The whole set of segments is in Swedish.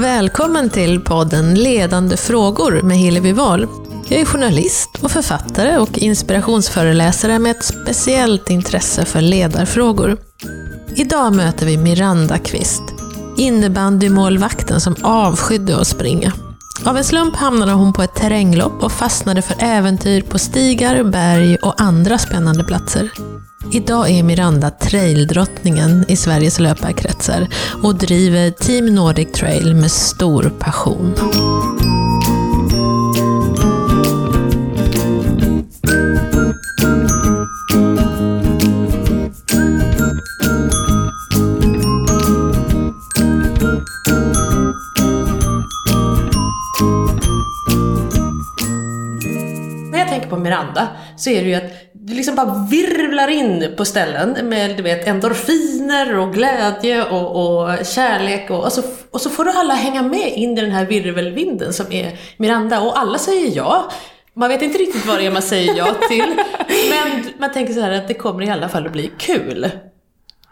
och välkommen till podden Ledande frågor med Hillevi Wahl. Jag är journalist och författare och inspirationsföreläsare med ett speciellt intresse för ledarfrågor. Idag möter vi Miranda Kvist, innebandymålvakten som avskydde att springa. Av en slump hamnade hon på ett terränglopp och fastnade för äventyr på stigar, berg och andra spännande platser. Idag är Miranda traildrottningen i Sveriges löparkretsar och driver Team Nordic Trail med stor passion. Miranda så är det ju att du liksom bara virvlar in på ställen med du vet, endorfiner och glädje och, och kärlek och, och, så, och så får du alla hänga med in i den här virvelvinden som är Miranda och alla säger ja. Man vet inte riktigt vad det är man säger ja till men man tänker så här att det kommer i alla fall att bli kul.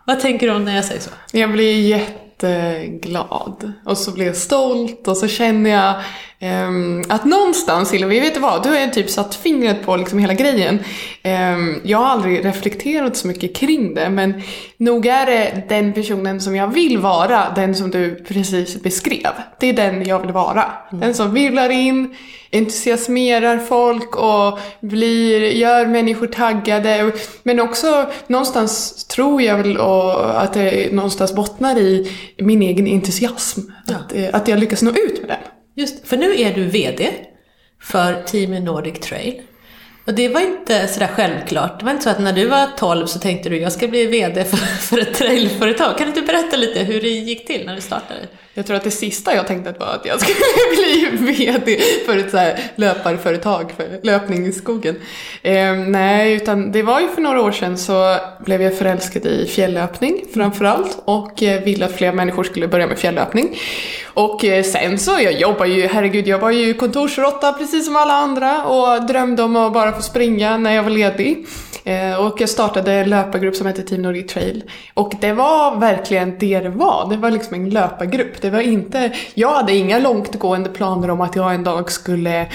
Vad tänker du om när jag säger så? Jag blir jätteglad och så blir jag stolt och så känner jag ehm, att någonstans, Hillevi, vet du vad? Du har typ satt fingret på liksom hela grejen. Ehm, jag har aldrig reflekterat så mycket kring det men nog är det den personen som jag vill vara, den som du precis beskrev. Det är den jag vill vara. Den som virvlar in, entusiasmerar folk och blir, gör människor taggade. Men också någonstans tror jag väl och att det någonstans bottnar i min egen entusiasm. Att, eh, att jag lyckas nå ut med den. Just för nu är du VD för Team Nordic Trail. Och det var inte sådär självklart. Det var inte så att när du var 12 så tänkte du jag ska bli VD för, för ett trailföretag. Kan du inte berätta lite hur det gick till när du startade? Jag tror att det sista jag tänkte var att jag skulle bli VD för ett så här löparföretag för löpning i skogen. Eh, nej, utan det var ju för några år sedan så blev jag förälskad i fjällöpning framförallt och eh, ville att fler människor skulle börja med fjällöpning. Och eh, sen så, jag jobbar ju, herregud, jag var ju kontorsråtta precis som alla andra och drömde om att bara få springa när jag var ledig. Eh, och jag startade en löpargrupp som hette Team Nordic Trail. Och det var verkligen det det var. Det var liksom en löpargrupp. Det var inte, jag hade inga långtgående planer om att jag en dag skulle,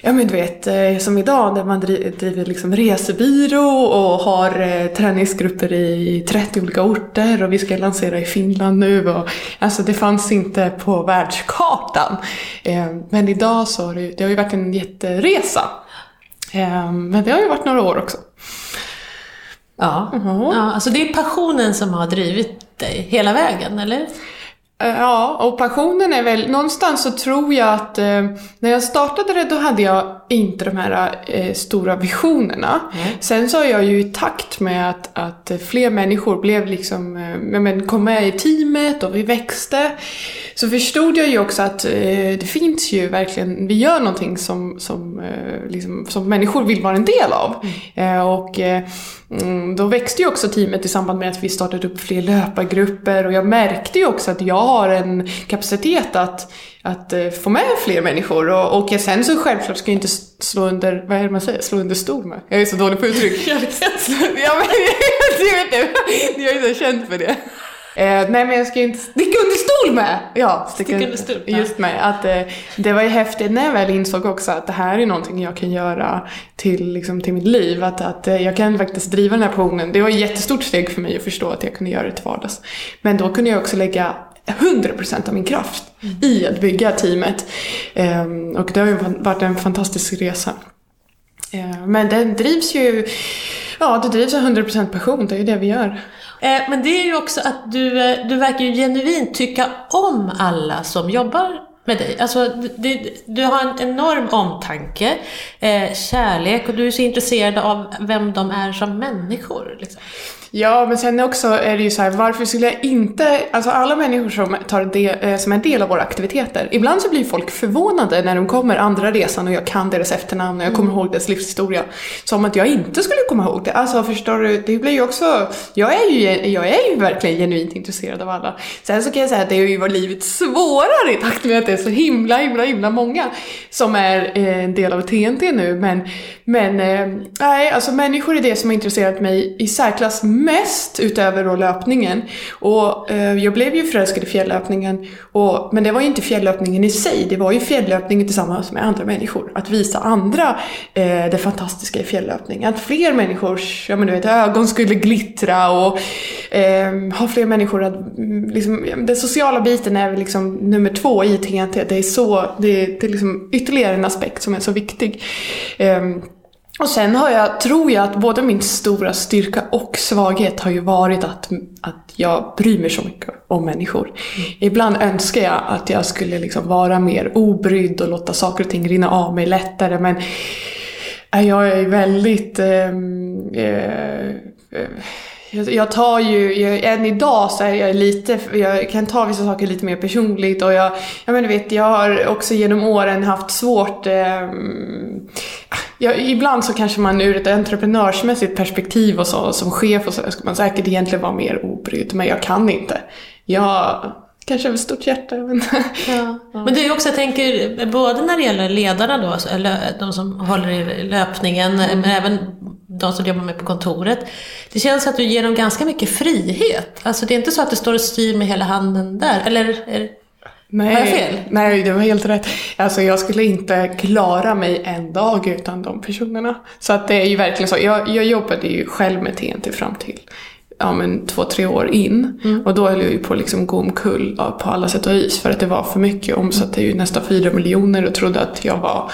ja men du vet, eh, som idag där man driver liksom resebyrå och har eh, träningsgrupper i 30 olika orter och vi ska lansera i Finland nu. Och, alltså det fanns inte på världskartan. Men idag så har det, det har ju varit en jätteresa. Men det har ju varit några år också. Ja. ja, alltså det är passionen som har drivit dig hela vägen, eller? Eh, Ja, och passionen är väl, någonstans så tror jag att eh, när jag startade det då hade jag inte de här eh, stora visionerna. Nej. Sen så har jag ju i takt med att, att fler människor blev liksom, eh, men, men kom med i teamet och vi växte. Så förstod jag ju också att eh, det finns ju verkligen, vi gör någonting som, som, eh, liksom, som människor vill vara en del av. Eh, och mm, då växte ju också teamet i samband med att vi startade upp fler löpargrupper och jag märkte ju också att jag har en kapacitet att, att eh, få med fler människor och, och sen så självklart ska jag inte slå under, vad är det man säger, slå under stol med. Jag är så dålig på uttryck. ja men du vet du, jag är så känd för det. Eh, nej men jag ska inte sticka under stol med! Ja, Sticka under stol, ja. Just med att eh, det var ju häftigt när jag väl insåg också att det här är någonting jag kan göra till, liksom, till mitt liv. Att, att eh, jag kan faktiskt driva den här passionen. Det var ett jättestort steg för mig att förstå att jag kunde göra det till vardags. Men då kunde jag också lägga 100% av min kraft i att bygga teamet. Ehm, och det har ju varit en fantastisk resa. Ehm, men den drivs ju, ja det drivs av 100% passion, det är ju det vi gör. Eh, men det är ju också att du, eh, du verkar ju genuint tycka om alla som jobbar med dig. Alltså, du, du har en enorm omtanke, eh, kärlek och du är så intresserad av vem de är som människor. Liksom. Ja, men sen också är det ju så här, varför skulle jag inte, alltså alla människor som, tar del, eh, som är en del av våra aktiviteter, ibland så blir folk förvånade när de kommer andra resan och jag kan deras efternamn och jag kommer ihåg deras livshistoria. Som att jag inte skulle komma ihåg det. Alltså förstår du, det blir ju också, jag är ju, jag är ju verkligen genuint intresserad av alla. Sen så kan jag säga att det har ju varit livet svårare i takt med att det är så himla, himla, himla många som är eh, en del av TNT nu. Men, men eh, nej, alltså människor är det som har intresserat mig i särklass mest utöver då löpningen. Och eh, jag blev ju förälskad i fjällöpningen. Och, men det var ju inte fjällöpningen i sig, det var ju fjällöpningen tillsammans med andra människor. Att visa andra eh, det fantastiska i fjällöpning. Att fler människors ja, men du vet, ögon skulle glittra och eh, ha fler människor att... Mm, liksom, den sociala biten är väl liksom nummer två i TNT. Det är, så, det, är- det är liksom ytterligare en aspekt som är så viktig. Ehm, och sen har jag, tror jag att både min stora styrka och svaghet har ju varit att, att jag bryr mig så mycket om människor. Ibland önskar jag att jag skulle liksom vara mer obrydd och låta saker och ting rinna av mig lättare men äh, jag är väldigt... ehm, eh, eh, jag, tar ju, jag, än idag så är jag lite, jag kan ta vissa saker lite mer personligt och jag, jag men vet, jag har också genom åren haft svårt, eh, Ja, ibland så kanske man ur ett entreprenörsmässigt perspektiv och så, som chef och så, ska man säkert egentligen vara mer obrydd, men jag kan inte. Jag kanske ett stort hjärta, vet inte. Ja. Men det är ju också, jag tänker, både när det gäller ledarna då, alltså, eller de som håller i löpningen, men även de som jobbar med på kontoret. Det känns att du ger dem ganska mycket frihet. Alltså det är inte så att du står och styr med hela handen där, eller? Är, Nej, Har jag fel? Nej, det var helt rätt. Alltså jag skulle inte klara mig en dag utan de personerna. Så att det är ju verkligen så. Jag, jag jobbade ju själv med TNT fram till ja, men två, tre år in. Och då höll jag ju på att liksom gå omkull på alla sätt och vis för att det var för mycket. Jag omsatte ju nästan fyra miljoner och trodde att jag var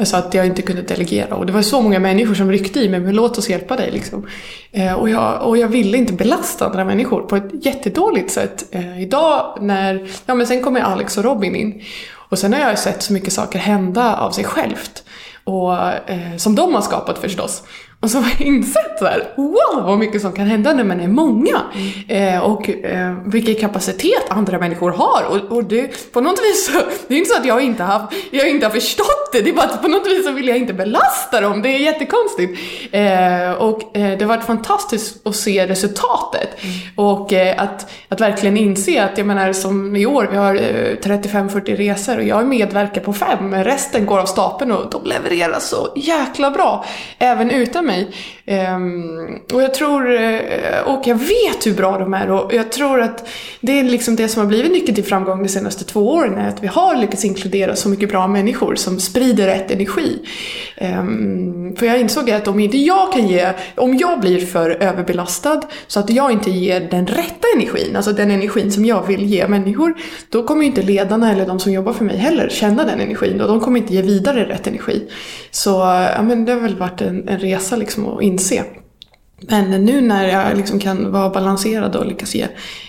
Alltså att jag inte kunde delegera. Och det var så många människor som ryckte i mig, men låt oss hjälpa dig liksom. Eh, och, jag, och jag ville inte belasta andra människor på ett jättedåligt sätt. Eh, idag när, ja men sen kommer Alex och Robin in. Och sen har jag sett så mycket saker hända av sig självt. Och, eh, som de har skapat förstås. Och så har jag insett så här, wow vad mycket som kan hända när man är många. Eh, och eh, vilken kapacitet andra människor har. Och, och det, på något vis så, det är inte så att jag inte har, jag inte har förstått det. Det är bara att på något vis så vill jag inte belasta dem. Det är jättekonstigt. Eh, och eh, det har varit fantastiskt att se resultatet. Och eh, att, att verkligen inse att, jag menar som i år, vi har eh, 35-40 resor och jag medverkar på fem. Resten går av stapeln och de levererar så jäkla bra. Även utan mig. Ehm, och jag tror, eh, och jag vet hur bra de är och jag tror att det är liksom det som har blivit nyckeln till framgång de senaste två åren är att vi har lyckats inkludera så mycket bra människor som sprider rätt energi. Ehm, för jag insåg att om inte jag kan ge, om jag blir för överbelastad så att jag inte ger den rätta energin, alltså den energin som jag vill ge människor, då kommer ju inte ledarna eller de som jobbar för mig heller känna den energin och de kommer inte ge vidare rätt energi. Så ja, men det har väl varit en, en resa liksom att inse. Men nu när jag liksom kan vara balanserad och lyckas ge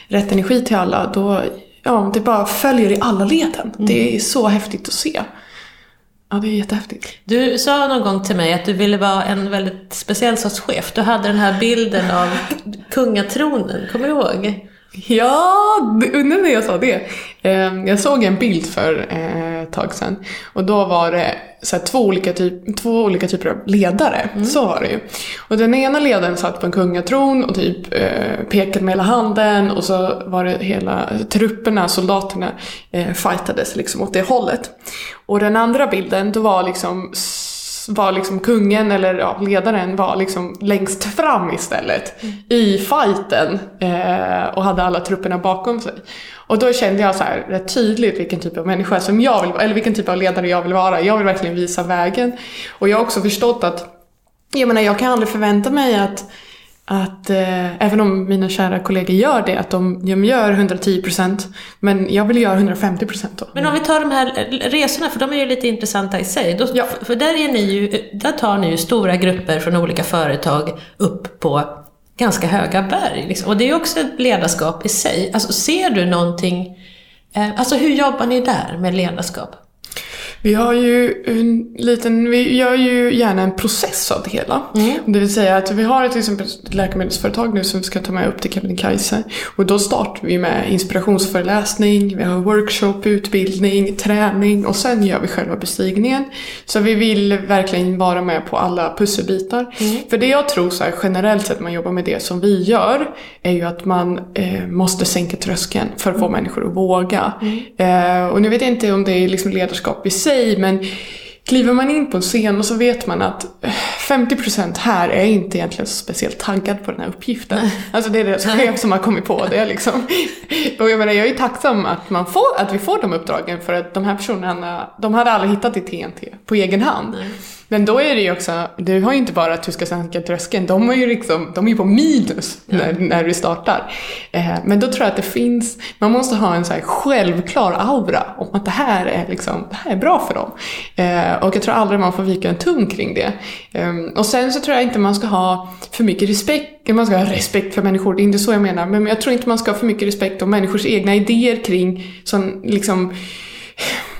rätt energi till alla, då ja, det bara följer i alla leden. Det är så häftigt att se. Ja, det är jättehäftigt. Du sa någon gång till mig att du ville vara en väldigt speciell sorts chef. Du hade den här bilden av kungatronen, kommer du ihåg? Ja, undrar när jag sa det. Eh, Jag såg en bild för eh, ett tag sedan och då var det så två, olika typ, två olika typer av ledare. Så var det ju. Och den ena ledaren satt på en kungatron och typ eh, pekade med hela handen och så var det hela trupperna, soldaterna, eh, fightades liksom åt det hållet. Och den andra bilden, då var liksom var liksom kungen eller ja, ledaren var liksom längst fram istället i fighten eh, och hade alla trupperna bakom sig. Och då kände jag så här rätt tydligt vilken typ av människa som jag vill eller vilken typ av ledare jag vill vara. Jag vill verkligen visa vägen. Och jag har också förstått att, jag menar jag kan aldrig förvänta mig att att eh, även om mina kära kollegor gör det, att de, de gör 110% men jag vill göra 150% då. Men om vi tar de här resorna, för de är ju lite intressanta i sig. Då, För där, är ni ju, där tar ni ju stora grupper från olika företag upp på ganska höga berg. Liksom. Och det är ju också ett ledarskap i sig. Alltså ser du någonting, eh, alltså hur jobbar ni där med ledarskap? Vi har ju en liten, vi gör ju gärna en process av det hela. Det vill säga att vi har till exempel ett läkemedelsföretag nu som vi ska ta med upp till Kebnekaise. Och då startar vi med inspirationsföreläsning, vi har workshop, utbildning, träning och sen gör vi själva bestigningen. Så vi vill verkligen vara med på alla pusselbitar. För det jag tror så här, generellt sett när man jobbar med det som vi gör är ju att man eh, måste sänka tröskeln för att få människor att våga. Eh, och nu vet jag inte om det är liksom ledarskap i sig men kliver man in på en scen och så vet man att eh, 50% här är inte egentligen så speciellt taggad på den här uppgiften. Alltså det är deras chef som har kommit på det liksom. Och jag menar, jag är tacksam att, man får, att vi får de uppdragen för att de här personerna, de hade aldrig hittat till TNT på egen hand. Men då är det ju också, du har ju inte bara att du ska sänka tröskeln, de är ju liksom, de är på minus när, när du startar. Eh, men då tror jag att det finns, man måste ha en så här självklar aura om att det här är liksom, det här är bra för dem. Eh, och jag tror aldrig man får vika en tum kring det. Eh, och sen så tror jag inte man ska ha för mycket respekt, man ska ha respekt för människor, det är inte så jag menar, men jag tror inte man ska ha för mycket respekt om människors egna idéer kring sån liksom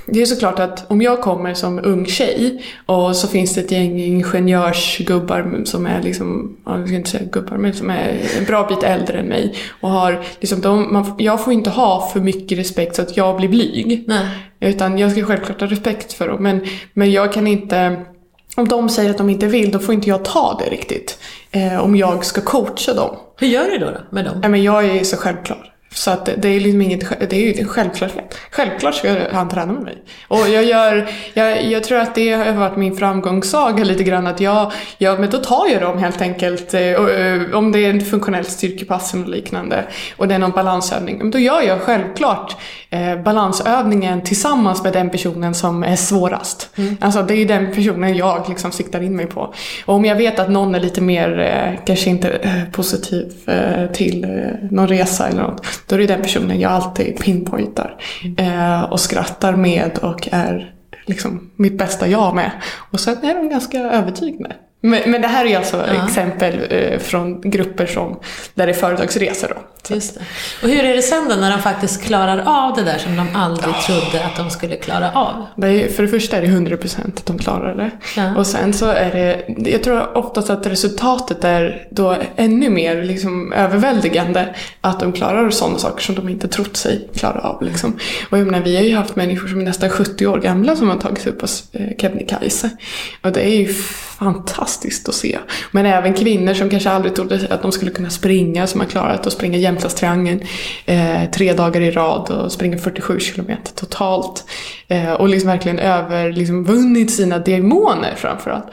det är såklart att om jag kommer som ung tjej och så finns det ett gäng ingenjörsgubbar som är liksom, jag ska inte säga gubbar, men som är en bra bit äldre än mig och har liksom, de, man, jag får inte ha för mycket respekt så att jag blir blyg. Nej. Utan jag ska självklart ha respekt för dem, men, men jag kan inte om de säger att de inte vill, då får inte jag ta det riktigt. Eh, om jag ska coacha dem. Hur gör du då, då med dem? Nej, men jag är så självklar. Så att det är liksom inget, det är ju en självklarhet. Självklart ska han träna med mig. Och jag gör, jag, jag tror att det har varit min framgångssaga lite grann att jag, jag men då tar jag dem helt enkelt. eh, eh, Om det är en funktionellt styrkepass eller liknande och det är någon balansövning. men Då gör jag självklart eh, balansövningen tillsammans med den personen som är svårast. Alltså det är den personen jag liksom siktar in mig på. Och om jag vet att någon är lite mer, kanske inte positiv till någon resa eller något. Då är det den personen jag alltid pinpointar. Eh, och skrattar med och är liksom mitt bästa jag med. Och sen är de ganska övertygande. Men, men det här är alltså Ja. exempel eh, från grupper som, där det är företagsresor då. Just det. Och hur är det sen då när de faktiskt klarar av det där som de aldrig trodde att de skulle klara av? Det är, för det första är det 100% att de klarar det. Ja. Och sen så är det, jag tror oftast att resultatet är då ännu mer liksom överväldigande. Att de klarar sådana saker som de inte trott sig klara av. Liksom. Och jag menar, vi har ju haft människor som är nästan 70 år gamla som har tagit sig upp på eh, Kebnekaise. Och det är ju fantastiskt att se. Men även kvinnor som kanske aldrig trodde att de skulle kunna springa, som har klarat att springa Jämtlandstriangeln eh, tre dagar i rad och springa 47 kilometer totalt. Eh, och liksom verkligen över, liksom vunnit sina demoner framförallt.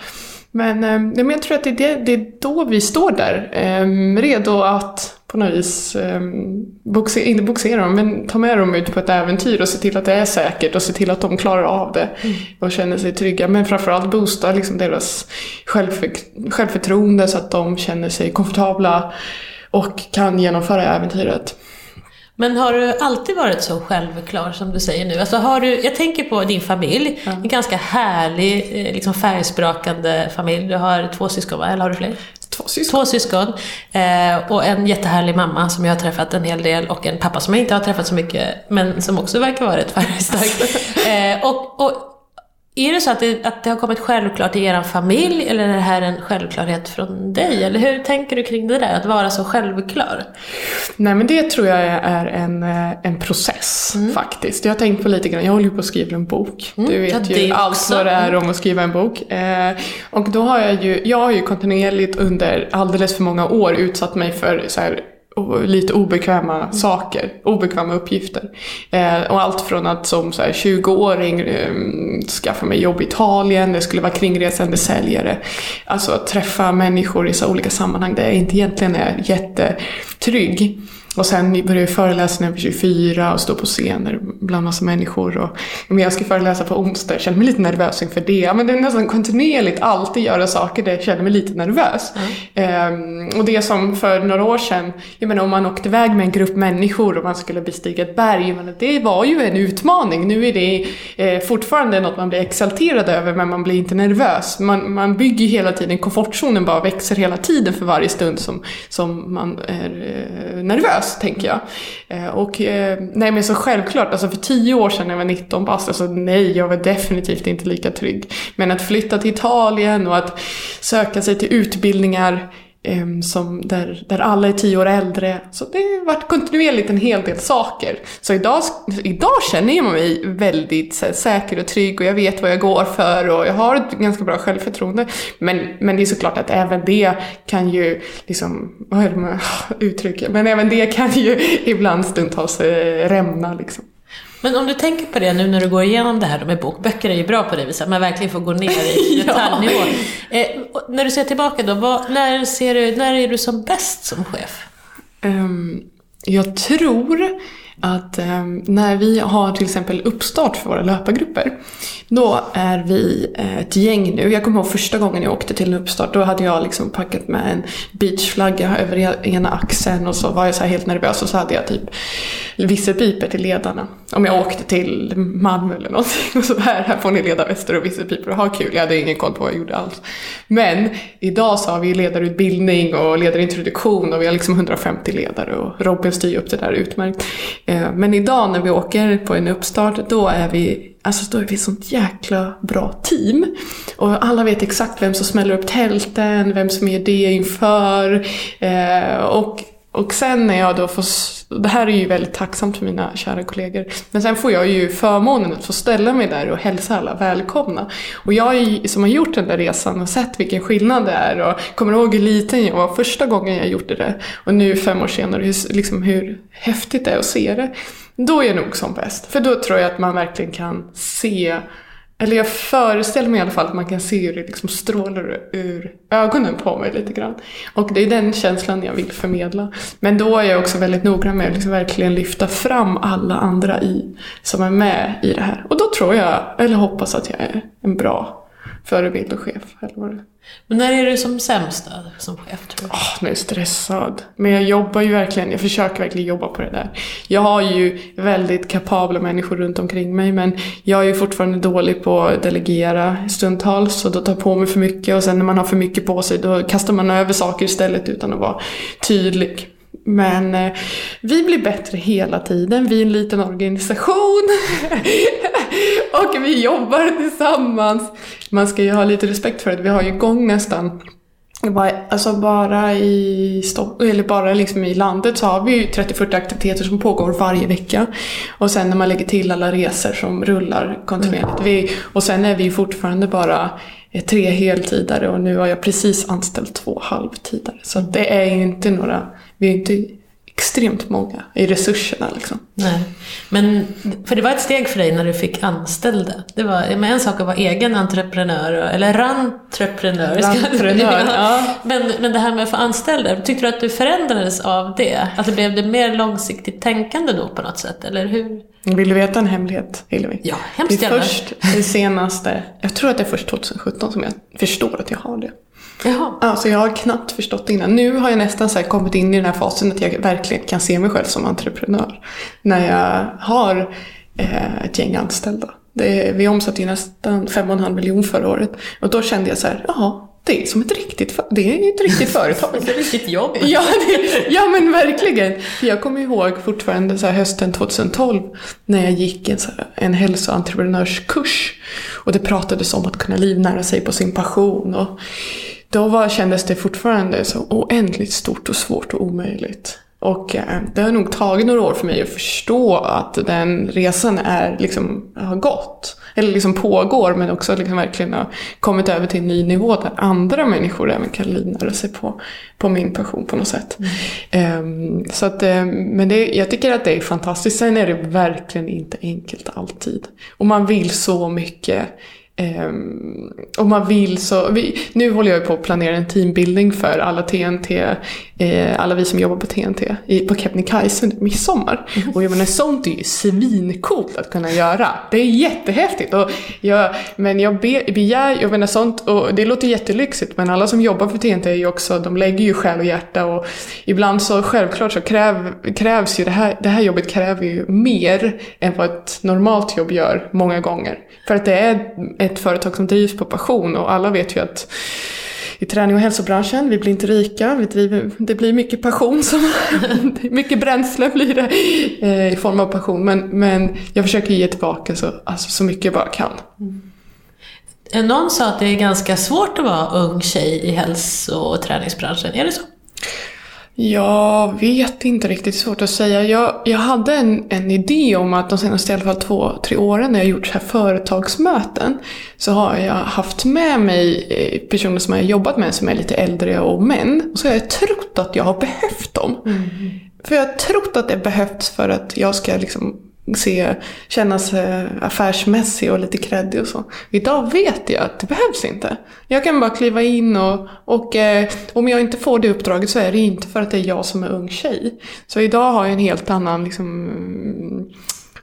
Men, eh, men jag tror att det är, det, det är då vi står där, eh, redo att på något vis, eh, boxe, inte boxera dem, men ta med dem ut på ett äventyr och se till att det är säkert och se till att de klarar av det och känner sig trygga. Men framförallt boosta liksom deras självför, självförtroende så att de känner sig komfortabla och kan genomföra äventyret. Men har du alltid varit så självklar som du säger nu? Alltså har du, jag tänker på din familj, en ganska härlig, eh, liksom färgsprakande familj. Du har två syskon, va? eller har du fler? Två syskon. Två syskon eh, och en jättehärlig mamma som jag har träffat en hel del och en pappa som jag inte har träffat så mycket men som också verkar vara rätt färgstark. eh, och, och är det så att det, att det har kommit självklart i er familj eller är det här en självklarhet från dig? Eller hur tänker du kring det där, att vara så självklar? Nej men det tror jag är en, eh, en process faktiskt. Jag har tänkt på lite grann, jag håller ju på att skriva en bok. Du ja, vet det ju allt också. vad det är om att skriva en bok. Eh, och då har jag ju, jag har ju kontinuerligt under alldeles för många år utsatt mig för så här, lite obekväma saker, obekväma uppgifter. Eh, och allt från att som 20-åring eh, skaffa mig jobb i Italien, det skulle vara kringresande säljare. Alltså att träffa människor i så olika sammanhang där jag inte egentligen är jättetrygg. Och sen började jag föreläsa när jag var 24 och stå på scener bland massa människor. Och, men jag ska föreläsa på onsdag, jag känner mig lite nervös inför det. Men det är nästan kontinuerligt alltid göra saker där jag känner mig lite nervös. Ehm, och det som för några år sedan, jag menar om man åkte iväg med en grupp människor och man skulle bestiga ett berg, menar, det var ju en utmaning. Nu är det eh, fortfarande något man blir exalterad över men man blir inte nervös. Man, man bygger hela tiden, komfortzonen bara växer hela tiden för varje stund som, som man är eh, nervös, tänker jag. Eh, och eh, nej men så självklart, alltså för tio år sedan när jag var 19 bast, alltså nej, jag var definitivt inte lika trygg. Men att flytta till Italien och att söka sig till utbildningar Ehm, som där, där alla är tio år äldre. Så det har varit kontinuerligt en hel del saker. Så idag, idag känner jag mig väldigt så här, säker och trygg och jag vet vad jag går för och jag har ett ganska bra självförtroende. Men, men det är såklart att även det kan ju, liksom, vad är det med uttrycket? Men även det kan ju ibland stundtals eh, rämna liksom. Men om du tänker på det nu när du går igenom det här med bok. Böcker är ju bra på det viset, man verkligen får gå ner i Ja. detaljnivå. eh, och när du ser tillbaka då, vad, när, ser du, när är du som bäst som chef? Ehm, jag tror att eh, när vi har till exempel uppstart för våra löpargrupper, då är vi eh, ett gäng nu. Jag kommer ihåg första gången jag åkte till en uppstart, då hade jag liksom packat med en beachflagga över e-, ena axeln och så var jag så här helt nervös och så hade jag typ visselpipor till ledarna. Om jag åkte till Malmö eller någonting och så här, här får ni ledarvästar och visselpipor och ha kul. Jag hade ingen koll på vad jag gjorde alls. Men idag så har vi ledarutbildning och ledarintroduktion och vi har liksom 150 ledare och Robin styr upp det där utmärkt. Eh, men idag när vi åker på en uppstart, då är vi Alltså då är vi ett sånt jäkla bra team. Och alla vet exakt vem som smäller upp tälten, vem som gör det inför. Eh, och, och sen när jag då får, det här är ju väldigt tacksamt för mina kära kollegor. Men sen får jag ju förmånen att få ställa mig där och hälsa alla välkomna. Och jag ju- som har gjort den där resan och sett vilken skillnad det är och kommer ihåg hur liten jag var första gången jag gjorde det. Och nu fem år senare hur, liksom hur häftigt det är att se det. Då är jag nog som bäst. För då tror jag att man verkligen kan se eller jag föreställer mig i alla fall att man kan se hur det liksom strålar ur ögonen på mig lite grann. Och det är den känslan jag vill förmedla. Men då är jag också väldigt noggrann med att liksom verkligen lyfta fram alla andra i, som är med i det här. Och då tror jag, eller hoppas att jag är en bra förebild och chef. Eller vad det är. Men när är du som sämst då, som chef tror du? Åh, nu är jag stressad. Men jag jobbar ju verkligen, jag försöker verkligen jobba på det där. Jag har ju väldigt kapabla människor runt omkring mig men jag är ju fortfarande dålig på att delegera stundtals och då tar jag på mig för mycket och sen när man har för mycket på sig då kastar man över saker istället utan att vara tydlig. Men eh, vi blir bättre hela tiden. Vi är en liten organisation. och vi jobbar tillsammans. Man ska ju ha lite respekt för det. Vi har ju igång nästan bara, alltså bara i, eller bara liksom i landet så har vi ju 30-40 aktiviteter som pågår varje vecka. Och sen när man lägger till alla resor som rullar kontinuerligt. Vi, och sen är vi fortfarande bara eh, tre heltidare och nu har jag precis anställt två halvtidare. Så att det är ju inte några, vi är inte extremt många i resurserna liksom. Nej. Men, för det var ett steg för dig när du fick anställda. Det var men en sak att vara egen entreprenör, eller rantreprenör. Rantreprenör, ja. men, men det här med att få anställda, tyckte du att du förändrades av det? Att det blev det mer långsiktigt tänkande då på något sätt, eller hur? Vill du veta en hemlighet, Hillevi? Ja, Det hemskt är gärna. först det senaste, jag tror att det är först 2017 som jag förstår att jag har det. Jaha. Alltså jag har knappt förstått det innan. Nu har jag nästan så kommit in i den här fasen att jag verkligen kan se mig själv som entreprenör. När jag har eh, ett gäng anställda. Det, vi omsatte ju nästan 5,5 miljoner förra året. Och då kände jag så här, ja, det är som ett riktigt, det är ett riktigt företag. Det är riktigt jobb. Ja, det, ja men verkligen. Jag kommer ihåg fortfarande så hösten 2012 när jag gick en, så här, en hälsoentreprenörskurs. Och det pratades om att kunna livnära sig på sin passion. Och då var, kändes det fortfarande så oändligt stort och svårt och omöjligt. Och eh, det har nog tagit några år för mig att förstå att den resan är, liksom, har gått. Eller liksom pågår men också liksom verkligen har kommit över till en ny nivå där andra människor även kan livnära sig på, på min passion på något sätt. Ehm, så att, eh, men det, jag tycker att det är fantastiskt. Sen är det verkligen inte enkelt alltid. Och man vill så mycket. Ehm, och man vill så, vi, nu håller jag på att planera en teambuilding för alla TNT, eh, alla vi som jobbar på TNT i, på Kebnekaise under midsommar. Och jag menar sånt är ju svincoolt att kunna göra. Det är jättehäftigt. Och jag, men jag be, begär, jag menar sånt, och det låter jättelyxigt men alla som jobbar för TNT är ju också, de lägger ju själ och hjärta och ibland så självklart så kräv, krävs ju det här, det här jobbet kräver ju mer än vad ett normalt jobb gör många gånger. För att det är ett företag som drivs på passion och alla vet ju att i träning och hälsobranschen, vi blir inte rika, vi driver, det blir mycket passion, som, mycket bränsle blir det eh, i form av passion. Men, men jag försöker ge tillbaka så, alltså, så mycket jag bara kan. Mm. Eh, någon sa att det är ganska svårt att vara ung tjej i hälso och träningsbranschen. Är det så? Jag vet inte riktigt, svårt att säga. Jag, jag hade en, en idé om att de senaste i alla fall två, tre åren när jag gjort så här företagsmöten så har jag haft med mig eh, personer som jag har jobbat med som är lite äldre och män. Och så har jag trott att jag har behövt dem. För jag har trott att det behövts för att jag ska liksom se, kännas eh, affärsmässig och lite kreddig och så. Idag vet jag att det behövs inte. Jag kan bara kliva in och, och eh, om jag inte får det uppdraget så är det inte för att det är jag som är ung tjej. Så idag har jag en helt annan liksom,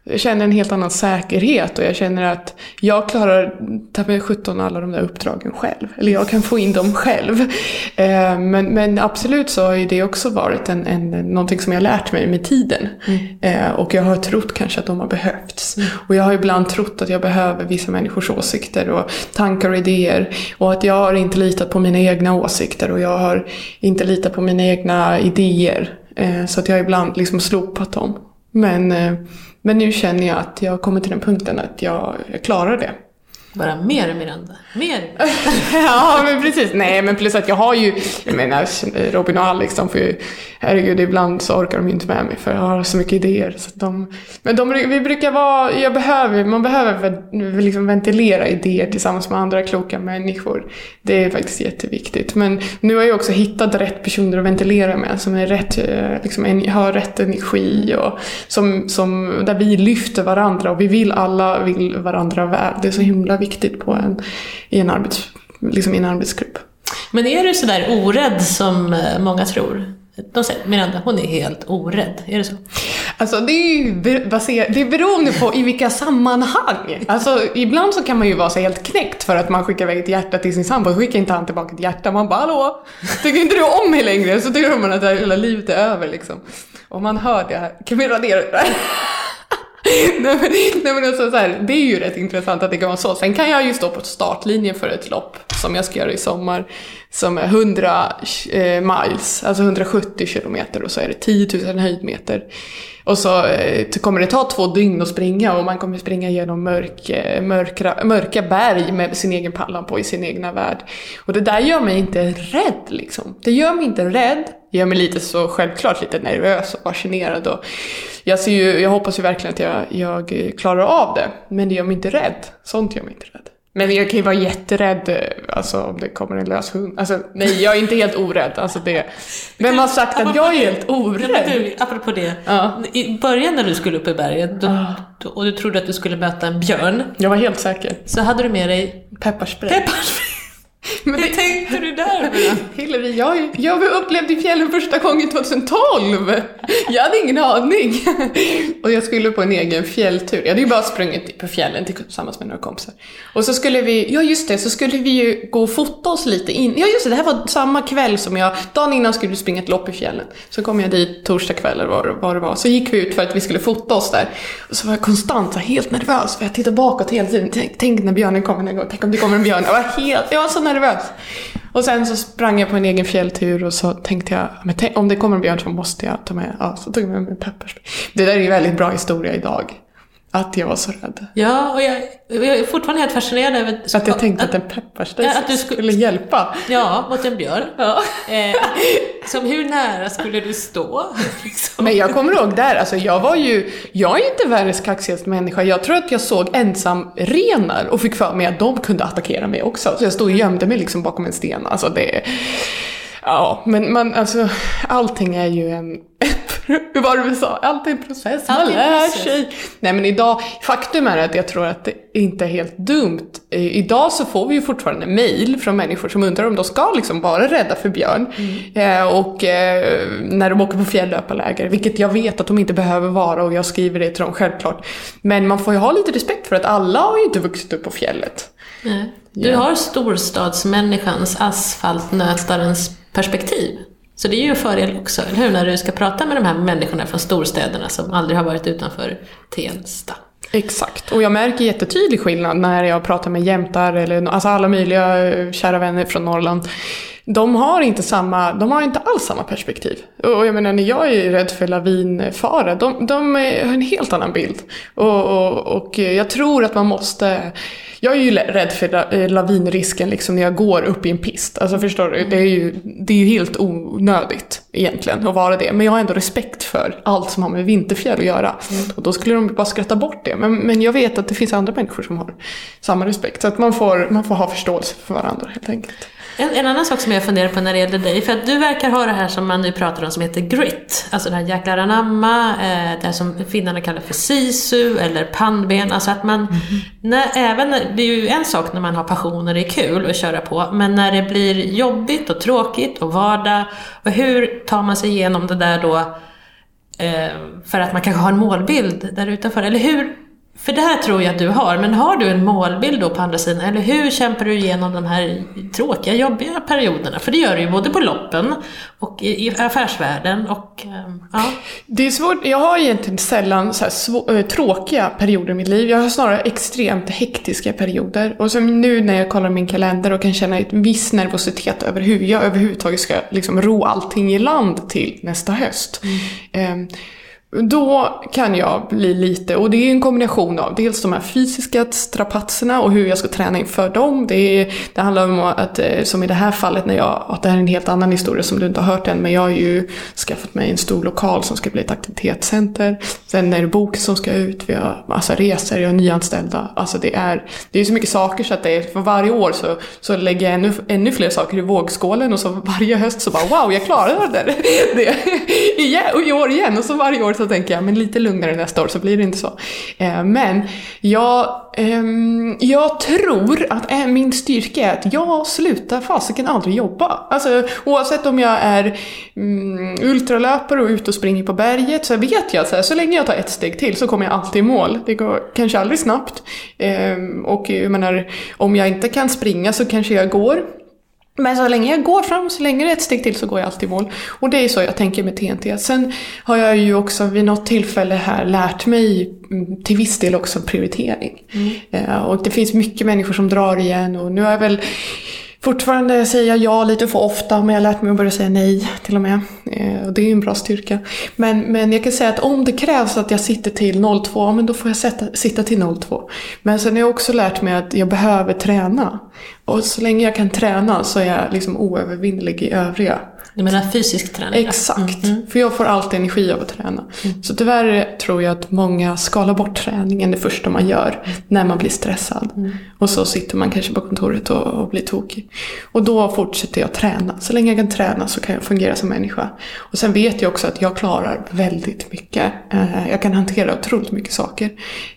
jag känner en helt annan säkerhet och jag känner att jag klarar ta med 17 alla de där uppdragen själv. Eller jag kan få in dem själv. Eh, men, men absolut så har ju det också varit en, en, någonting som jag har lärt mig med tiden. Mm. Eh, och jag har trott kanske att de har behövts. Mm. Och jag har ibland trott att jag behöver vissa människors åsikter och tankar och idéer. Och att jag har inte litat på mina egna åsikter och jag har inte litat på mina egna idéer. Eh, så att jag har ibland liksom slopat dem. Men men nu känner jag att jag har kommit till den punkten att jag, jag klarar det. Bara mer Miranda, mer! ja men precis, nej men plus att jag har ju, jag menar Robin och Alex de får ju, herregud ibland så orkar de ju inte med mig för jag har så mycket idéer. Så de, men de, vi brukar vara, jag behöver, man behöver liksom ventilera idéer tillsammans med andra kloka människor. Det är faktiskt jätteviktigt. Men nu har jag också hittat rätt personer att ventilera med som är rätt, eh, liksom, har rätt energi och som, som, där vi lyfter varandra och vi vill alla vill varandra väl. Det är så himla viktigt viktigt på en, i, en arbets, liksom i en arbetsgrupp. Men är du sådär orädd som eh, många tror? De säger Miranda, hon är helt orädd. Är det så? Alltså det är ju det är beroende på i vilka sammanhang. Alltså ibland så kan man ju vara så helt knäckt för att man skickar iväg ett hjärta till sin sambo, skickar inte han tillbaka ett hjärta. Man bara hallå, tycker inte du om mig längre? Så tycker man att hela livet är över liksom. Och man hör det här, kan vi radera det där? nej, men, nej men alltså så här, det är ju rätt intressant att det kan vara så. Sen kan jag ju stå på startlinjen för ett lopp som jag ska göra i sommar som är 100 eh, miles, alltså 170 kilometer och så är det 10 000 höjdmeter. Och så eh, kommer det ta två dygn att springa och man kommer springa genom mörk, eh, mörkra, mörka berg med sin egen pallan på i sin egna värld. Och det där gör mig inte rädd liksom. Det gör mig inte rädd, det gör mig lite så självklart lite nervös och fascinerad. Och jag, ser ju, jag hoppas ju verkligen att jag, jag klarar av det, men det gör mig inte rädd. Sånt gör mig inte rädd. Men jag kan ju vara jätterädd eh, alltså, om det kommer en lös hund. Alltså, nej, jag är inte helt orädd. Alltså, det... Vem har sagt att jag är helt orädd? Du, apropå det. Ja. I början när du skulle upp i berget då, ah. då, och du trodde att du skulle möta en björn. Jag var helt säker. Så hade du med dig pepparspray. pepparspray. Men Hur tänkte du där? Hillevi, jag, jag upplevde fjällen första gången 2012. Jag hade ingen aning. Och jag skulle på en egen fjälltur. Jag hade ju bara sprungit på fjällen tillsammans med några kompisar. Och så skulle vi, ja just det, så skulle vi ju gå och fota oss lite in. Ja just det, det här var samma kväll som jag, dagen innan skulle vi springa ett lopp i fjällen. Så kom jag dit torsdag kväll eller vad, vad det var. Så gick vi ut för att vi skulle fota oss där. Och så var jag konstant så helt nervös för jag tittade bakåt hela tiden. Tänk, tänk när björnen kommer, tänk om det kommer en björn. Jag var, helt, jag var så nervös nervös. Och sen så sprang jag på en egen fjälltur och så tänkte jag, men tänk, om det kommer en björn så måste jag ta med, ja, så tog jag med mig pepparspray. Det där är ju en väldigt bra historia idag. Att jag var så rädd. Ja, och jag, jag är fortfarande helt fascinerad över... Att jag tänkte att, att en pepparspray ja, skulle, skulle hjälpa. Ja, mot en björn. Ja. Eh, som hur nära skulle du stå? Liksom? Men jag kommer ihåg där, alltså jag var ju... Jag är inte världens kaxigaste människa. Jag tror att jag såg ensamrenar och fick för mig att de kunde attackera mig också. Så jag stod och gömde mig liksom bakom en sten. Alltså det... Ja, men man, alltså allting är ju en hur var det vi sa? Allt är en process, man lär sig. Nej men idag, faktum är att jag tror att det inte är helt dumt. Idag så får vi ju fortfarande mail från människor som undrar om de ska liksom vara rädda för björn. Mm. Eh, och eh, när de åker på fjällöparläger, vilket jag vet att de inte behöver vara och jag skriver det till dem självklart. Men man får ju ha lite respekt för att alla har ju inte vuxit upp på fjället. Nej. Du ja. har storstadsmänniskans, asfaltnötarens perspektiv. Så det är ju en fördel också, eller hur? När du ska prata med de här människorna från storstäderna som aldrig har varit utanför Tensta. Exakt, och jag märker jättetydlig skillnad när jag pratar med jämtar eller alltså alla möjliga eh, kära vänner från Norrland. De har inte samma, de har inte alls samma perspektiv. Och jag menar när jag är rädd för lavinfara, de, de har en helt annan bild. Och, och, och jag tror att man måste jag är ju rädd för eh, lavinrisken liksom när jag går upp i en pist. Alltså förstår du? Det är ju, det är ju helt onödigt egentligen att vara det. Men jag har ändå respekt för allt som har med vinterfjäll att göra. Mm. Och då skulle de bara skratta bort det. Men, men jag vet att det finns andra människor som har samma respekt. Så att man får, man får ha förståelse för varandra helt enkelt. En, en annan sak som jag funderar på när det gäller dig, för att du verkar ha det här som man nu pratar om som heter grit. Alltså det här jäklar anamma, eh, det här som finnarna kallar för sisu eller pannben. Alltså att man, när, även, det är ju en sak när man har passion och det är kul att köra på, men när det blir jobbigt och tråkigt och vardag, och hur tar man sig igenom det där då eh, för att man kanske har en målbild där utanför? Eller hur, för det här tror jag att du har, men har du en målbild då på andra sidan? Eller hur kämpar du igenom de här tråkiga, jobbiga perioderna? För det gör du ju både på loppen och i, i affärsvärlden och ehm, ja. Det är svårt, jag har egentligen sällan så svå, äh, tråkiga perioder i mitt liv. Jag har snarare extremt hektiska perioder. Och som nu när jag kollar min kalender och kan känna en viss nervositet över hur jag överhuvudtaget ska liksom ro allting i land till nästa höst. Mm. Um, då kan jag bli lite, och det är en kombination av dels de här fysiska strapatserna och hur jag ska träna inför dem. Det, är, det handlar om att, eh, som i det här fallet, när jag, att det här är en helt annan historia som du inte har hört än, men jag har ju skaffat mig en stor lokal som ska bli ett aktivitetscenter. Sen är det bok som ska ut, vi har massa resor, jag har nyanställda. Alltså det är, det är så mycket saker så att det är, för varje år så, så lägger jag ännu, ännu fler saker i vågskålen och så varje höst så bara wow, jag klarade det, det i år igen. Och så varje år så så tänker jag, men lite lugnare nästa år så blir det inte så. Eh, men jag, ehm, jag tror att eh, min styrka är att jag slutar fasiken aldrig jobba. Alltså oavsett om jag är mm, ultralöpare och ute och springer på berget så vet jag att så, här, så länge jag tar ett steg till så kommer jag alltid i mål. Det går kanske aldrig snabbt. Ehm, och jag menar, om jag inte kan springa så kanske jag går. Men så länge jag går fram, så länge det är ett steg till så går jag alltid i mål. Och det är så jag tänker med TNT. Sen har jag ju också vid något tillfälle här lärt mig mm, till viss del också prioritering. Mm. och det finns mycket människor som drar igen och nu har jag väl Fortfarande säger jag ja lite för ofta, men jag har lärt mig att börja säga nej till och med. Eh, och det är ju en bra styrka. Men, men jag kan säga att om det krävs att jag sitter till 02, men då får jag sätta, sitta till 02. Men sen har jag också lärt mig att jag behöver träna. Och så länge jag kan träna så är jag liksom oövervinnelig i övriga. Du menar fysisk träning? Exakt, mm, mm. för jag får alltid energi av att träna. Mm. Så tyvärr tror jag att många skalar bort träningen det första man gör när man blir stressad. Mm. Och så sitter man kanske på kontoret och, och, blir tokig. Och då fortsätter jag träna. Så länge jag kan träna så kan jag fungera som människa. Och sen vet jag också att jag klarar väldigt mycket. Eh, jag kan hantera otroligt mycket saker.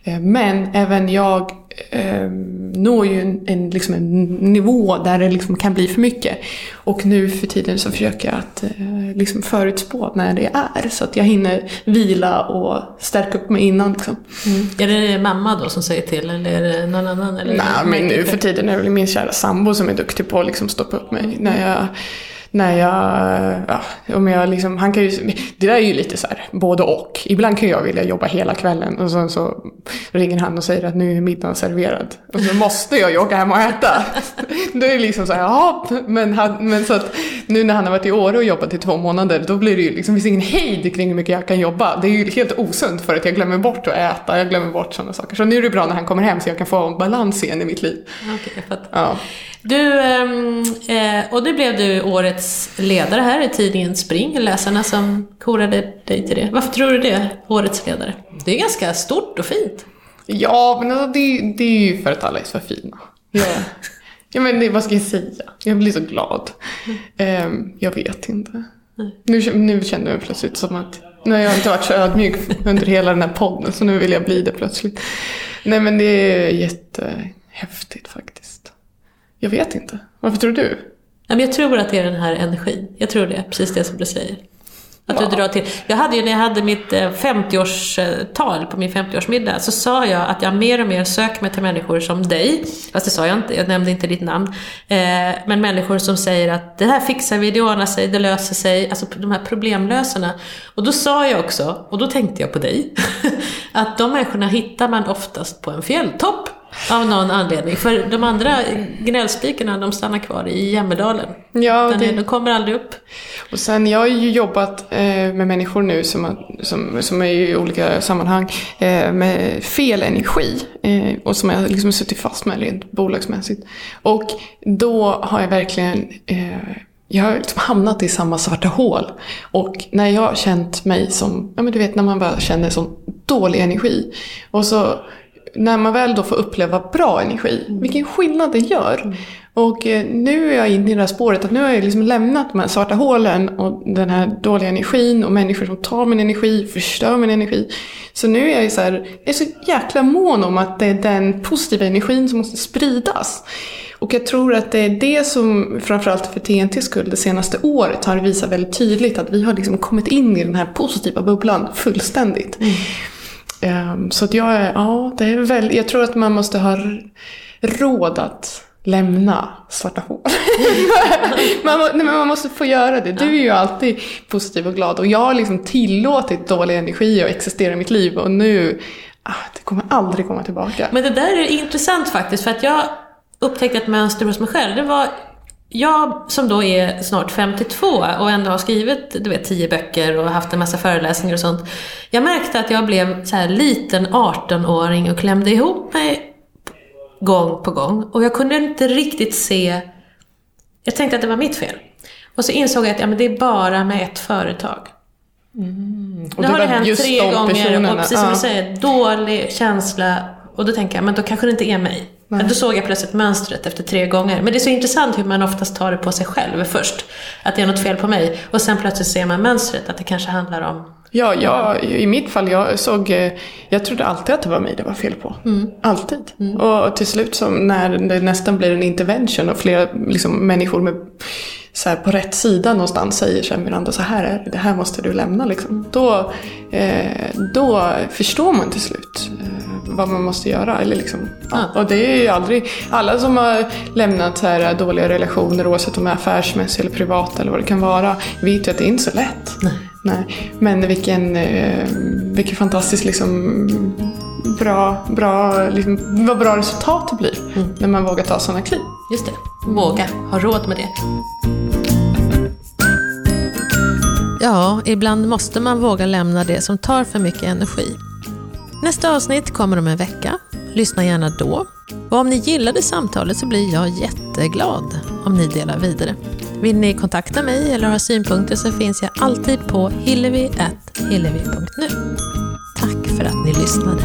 Eh, men även jag eh, når ju en, en, liksom en nivå där det liksom kan bli för mycket. Och nu för tiden så försöker jag att eh, liksom förutspå när det är så att jag hinner vila och stärka upp mig innan. Liksom. Mm. Är det mamma då som säger till eller är det någon annan? Eller Nej, men nu för tiden är det min kära sambo som är duktig på att liksom stoppa upp mig. När jag när jag, ja, om jag liksom, han kan ju, det där är ju lite så här, både och. Ibland kan jag vilja jobba hela kvällen och sen så ringer han och säger att nu är middagen serverad. Och så måste jag ju åka hem och äta. Då är det liksom så här, jaha, men, han, men så att nu när han har varit i Åre och jobbat i två månader, då blir det ju liksom, finns ingen hejd kring hur mycket jag kan jobba. Det är ju helt osunt för att jag glömmer bort att äta, jag glömmer bort sådana saker. Så nu är det bra när han kommer hem så jag kan få balans igen i mitt liv. Okej, okay, ja. Du, ehm, eh, och det blev du årets ledare här i tidningen Spring, läsarna som korade dig till det. Varför tror du det, årets ledare? Det är ganska stort och fint. Ja, men alltså, det, det är ju för att alla är så fina. Ja. ja men det, vad ska jag säga? Jag blir så glad. Um, jag vet inte. Nu, nu känner jag plötsligt som att nu har jag inte varit så ödmjuk under hela den här podden så nu vill jag bli det plötsligt. Nej men det är jättehäftigt faktiskt. Jag vet inte. Varför tror du? Jag tror att det är den här energin. Jag tror det, precis det som du säger. Att ja. du drar till. Jag hade ju när jag hade mitt 50-årstal eh, på min 50-årsmiddag så sa jag att jag mer och mer söker mig till människor som dig. Fast det sa jag inte, jag nämnde inte ditt namn. Eh, men människor som säger att det här fixar vi, det ordnar sig, det löser sig. Alltså de här problemlösarna. Och då sa jag också, och då tänkte jag på dig, att de människorna hittar man oftast på en fjälltopp. Av någon anledning. För de andra gnällspikarna de stannar kvar i Jämmerdalen. Ja, det... De kommer aldrig upp. Och sen, jag har ju jobbat eh, med människor nu som, som, som är i olika sammanhang eh, med fel energi. Eh, och som jag liksom suttit fast med rent bolagsmässigt. Och då har jag verkligen eh, jag har liksom hamnat i samma svarta hål. Och när jag har känt mig som, ja men du vet när man bara känner sån dålig energi. Och så när man väl då får uppleva bra energi, mm. vilken skillnad det gör. Mm. Och eh, nu är jag inne i det här spåret att nu har jag liksom lämnat de här svarta hålen och den här dåliga energin och människor som tar min energi, förstör min energi. Så nu är jag så här, jag är så jäkla mån om att det är den positiva energin som måste spridas. Och jag tror att det är det som, framförallt för TNTs skull, det senaste året har visat väldigt tydligt att vi har liksom kommit in i den här positiva bubblan fullständigt. Mm. Ehm, så att jag är, ja, det är väl, jag tror att man måste ha råd att lämna svarta hår. man, nej, men man måste få göra det. Du är ju alltid positiv och glad och jag har liksom tillåtit dålig energi att existera i mitt liv och nu, ah, det kommer aldrig komma tillbaka. Men det där är intressant faktiskt för att jag upptäckte ett mönster hos mig själv. Det var jag som då är snart 52 och ändå har skrivit du vet, 10 böcker och haft en massa föreläsningar och sånt. Jag märkte att jag blev så här liten 18-åring och klämde ihop mig gång på gång. Och jag kunde inte riktigt se... Jag tänkte att det var mitt fel. Och så insåg jag att ja, men det är bara med ett företag. Mm. Och nu har det hänt tre gånger och precis som ja. du säger, dålig känsla. Och då tänker jag, men då kanske det inte är mig. Nej. Då såg jag plötsligt mönstret efter tre gånger. Men det är så intressant hur man oftast tar det på sig själv först. Att det är något fel på mig. Och sen plötsligt ser man mönstret, att det kanske handlar om Ja, jag, i mitt fall, jag såg, eh, jag trodde alltid att det var mig det var fel på. Mm. Alltid. Mm. Och till slut som när det nästan blir en intervention och flera liksom, människor med, så här, på rätt sida någonstans säger så här, Miranda, så här är det, det här måste du lämna. Liksom. Då, eh, då förstår man till slut eh, vad man måste göra. Eller liksom, ja. Och det är ju aldrig, alla som har lämnat så här dåliga relationer, oavsett om de är affärsmässiga eller privata eller vad det kan vara, vet ju att det är inte så lätt. Nej. Nej. Men vilken, eh, vilken fantastisk liksom, bra, bra, liksom, vad bra resultat det blir mm. när man vågar ta sådana kliv. Just det, våga, ha råd med det. Ja, ibland måste man våga lämna det som tar för mycket energi. Nästa avsnitt kommer om en vecka. Lyssna gärna då. Och om ni gillade samtalet så blir jag jätteglad om ni delar vidare. Vill ni kontakta mig eller ha synpunkter så finns jag alltid på hillevi.hillevi.nu. Tack för att ni lyssnade.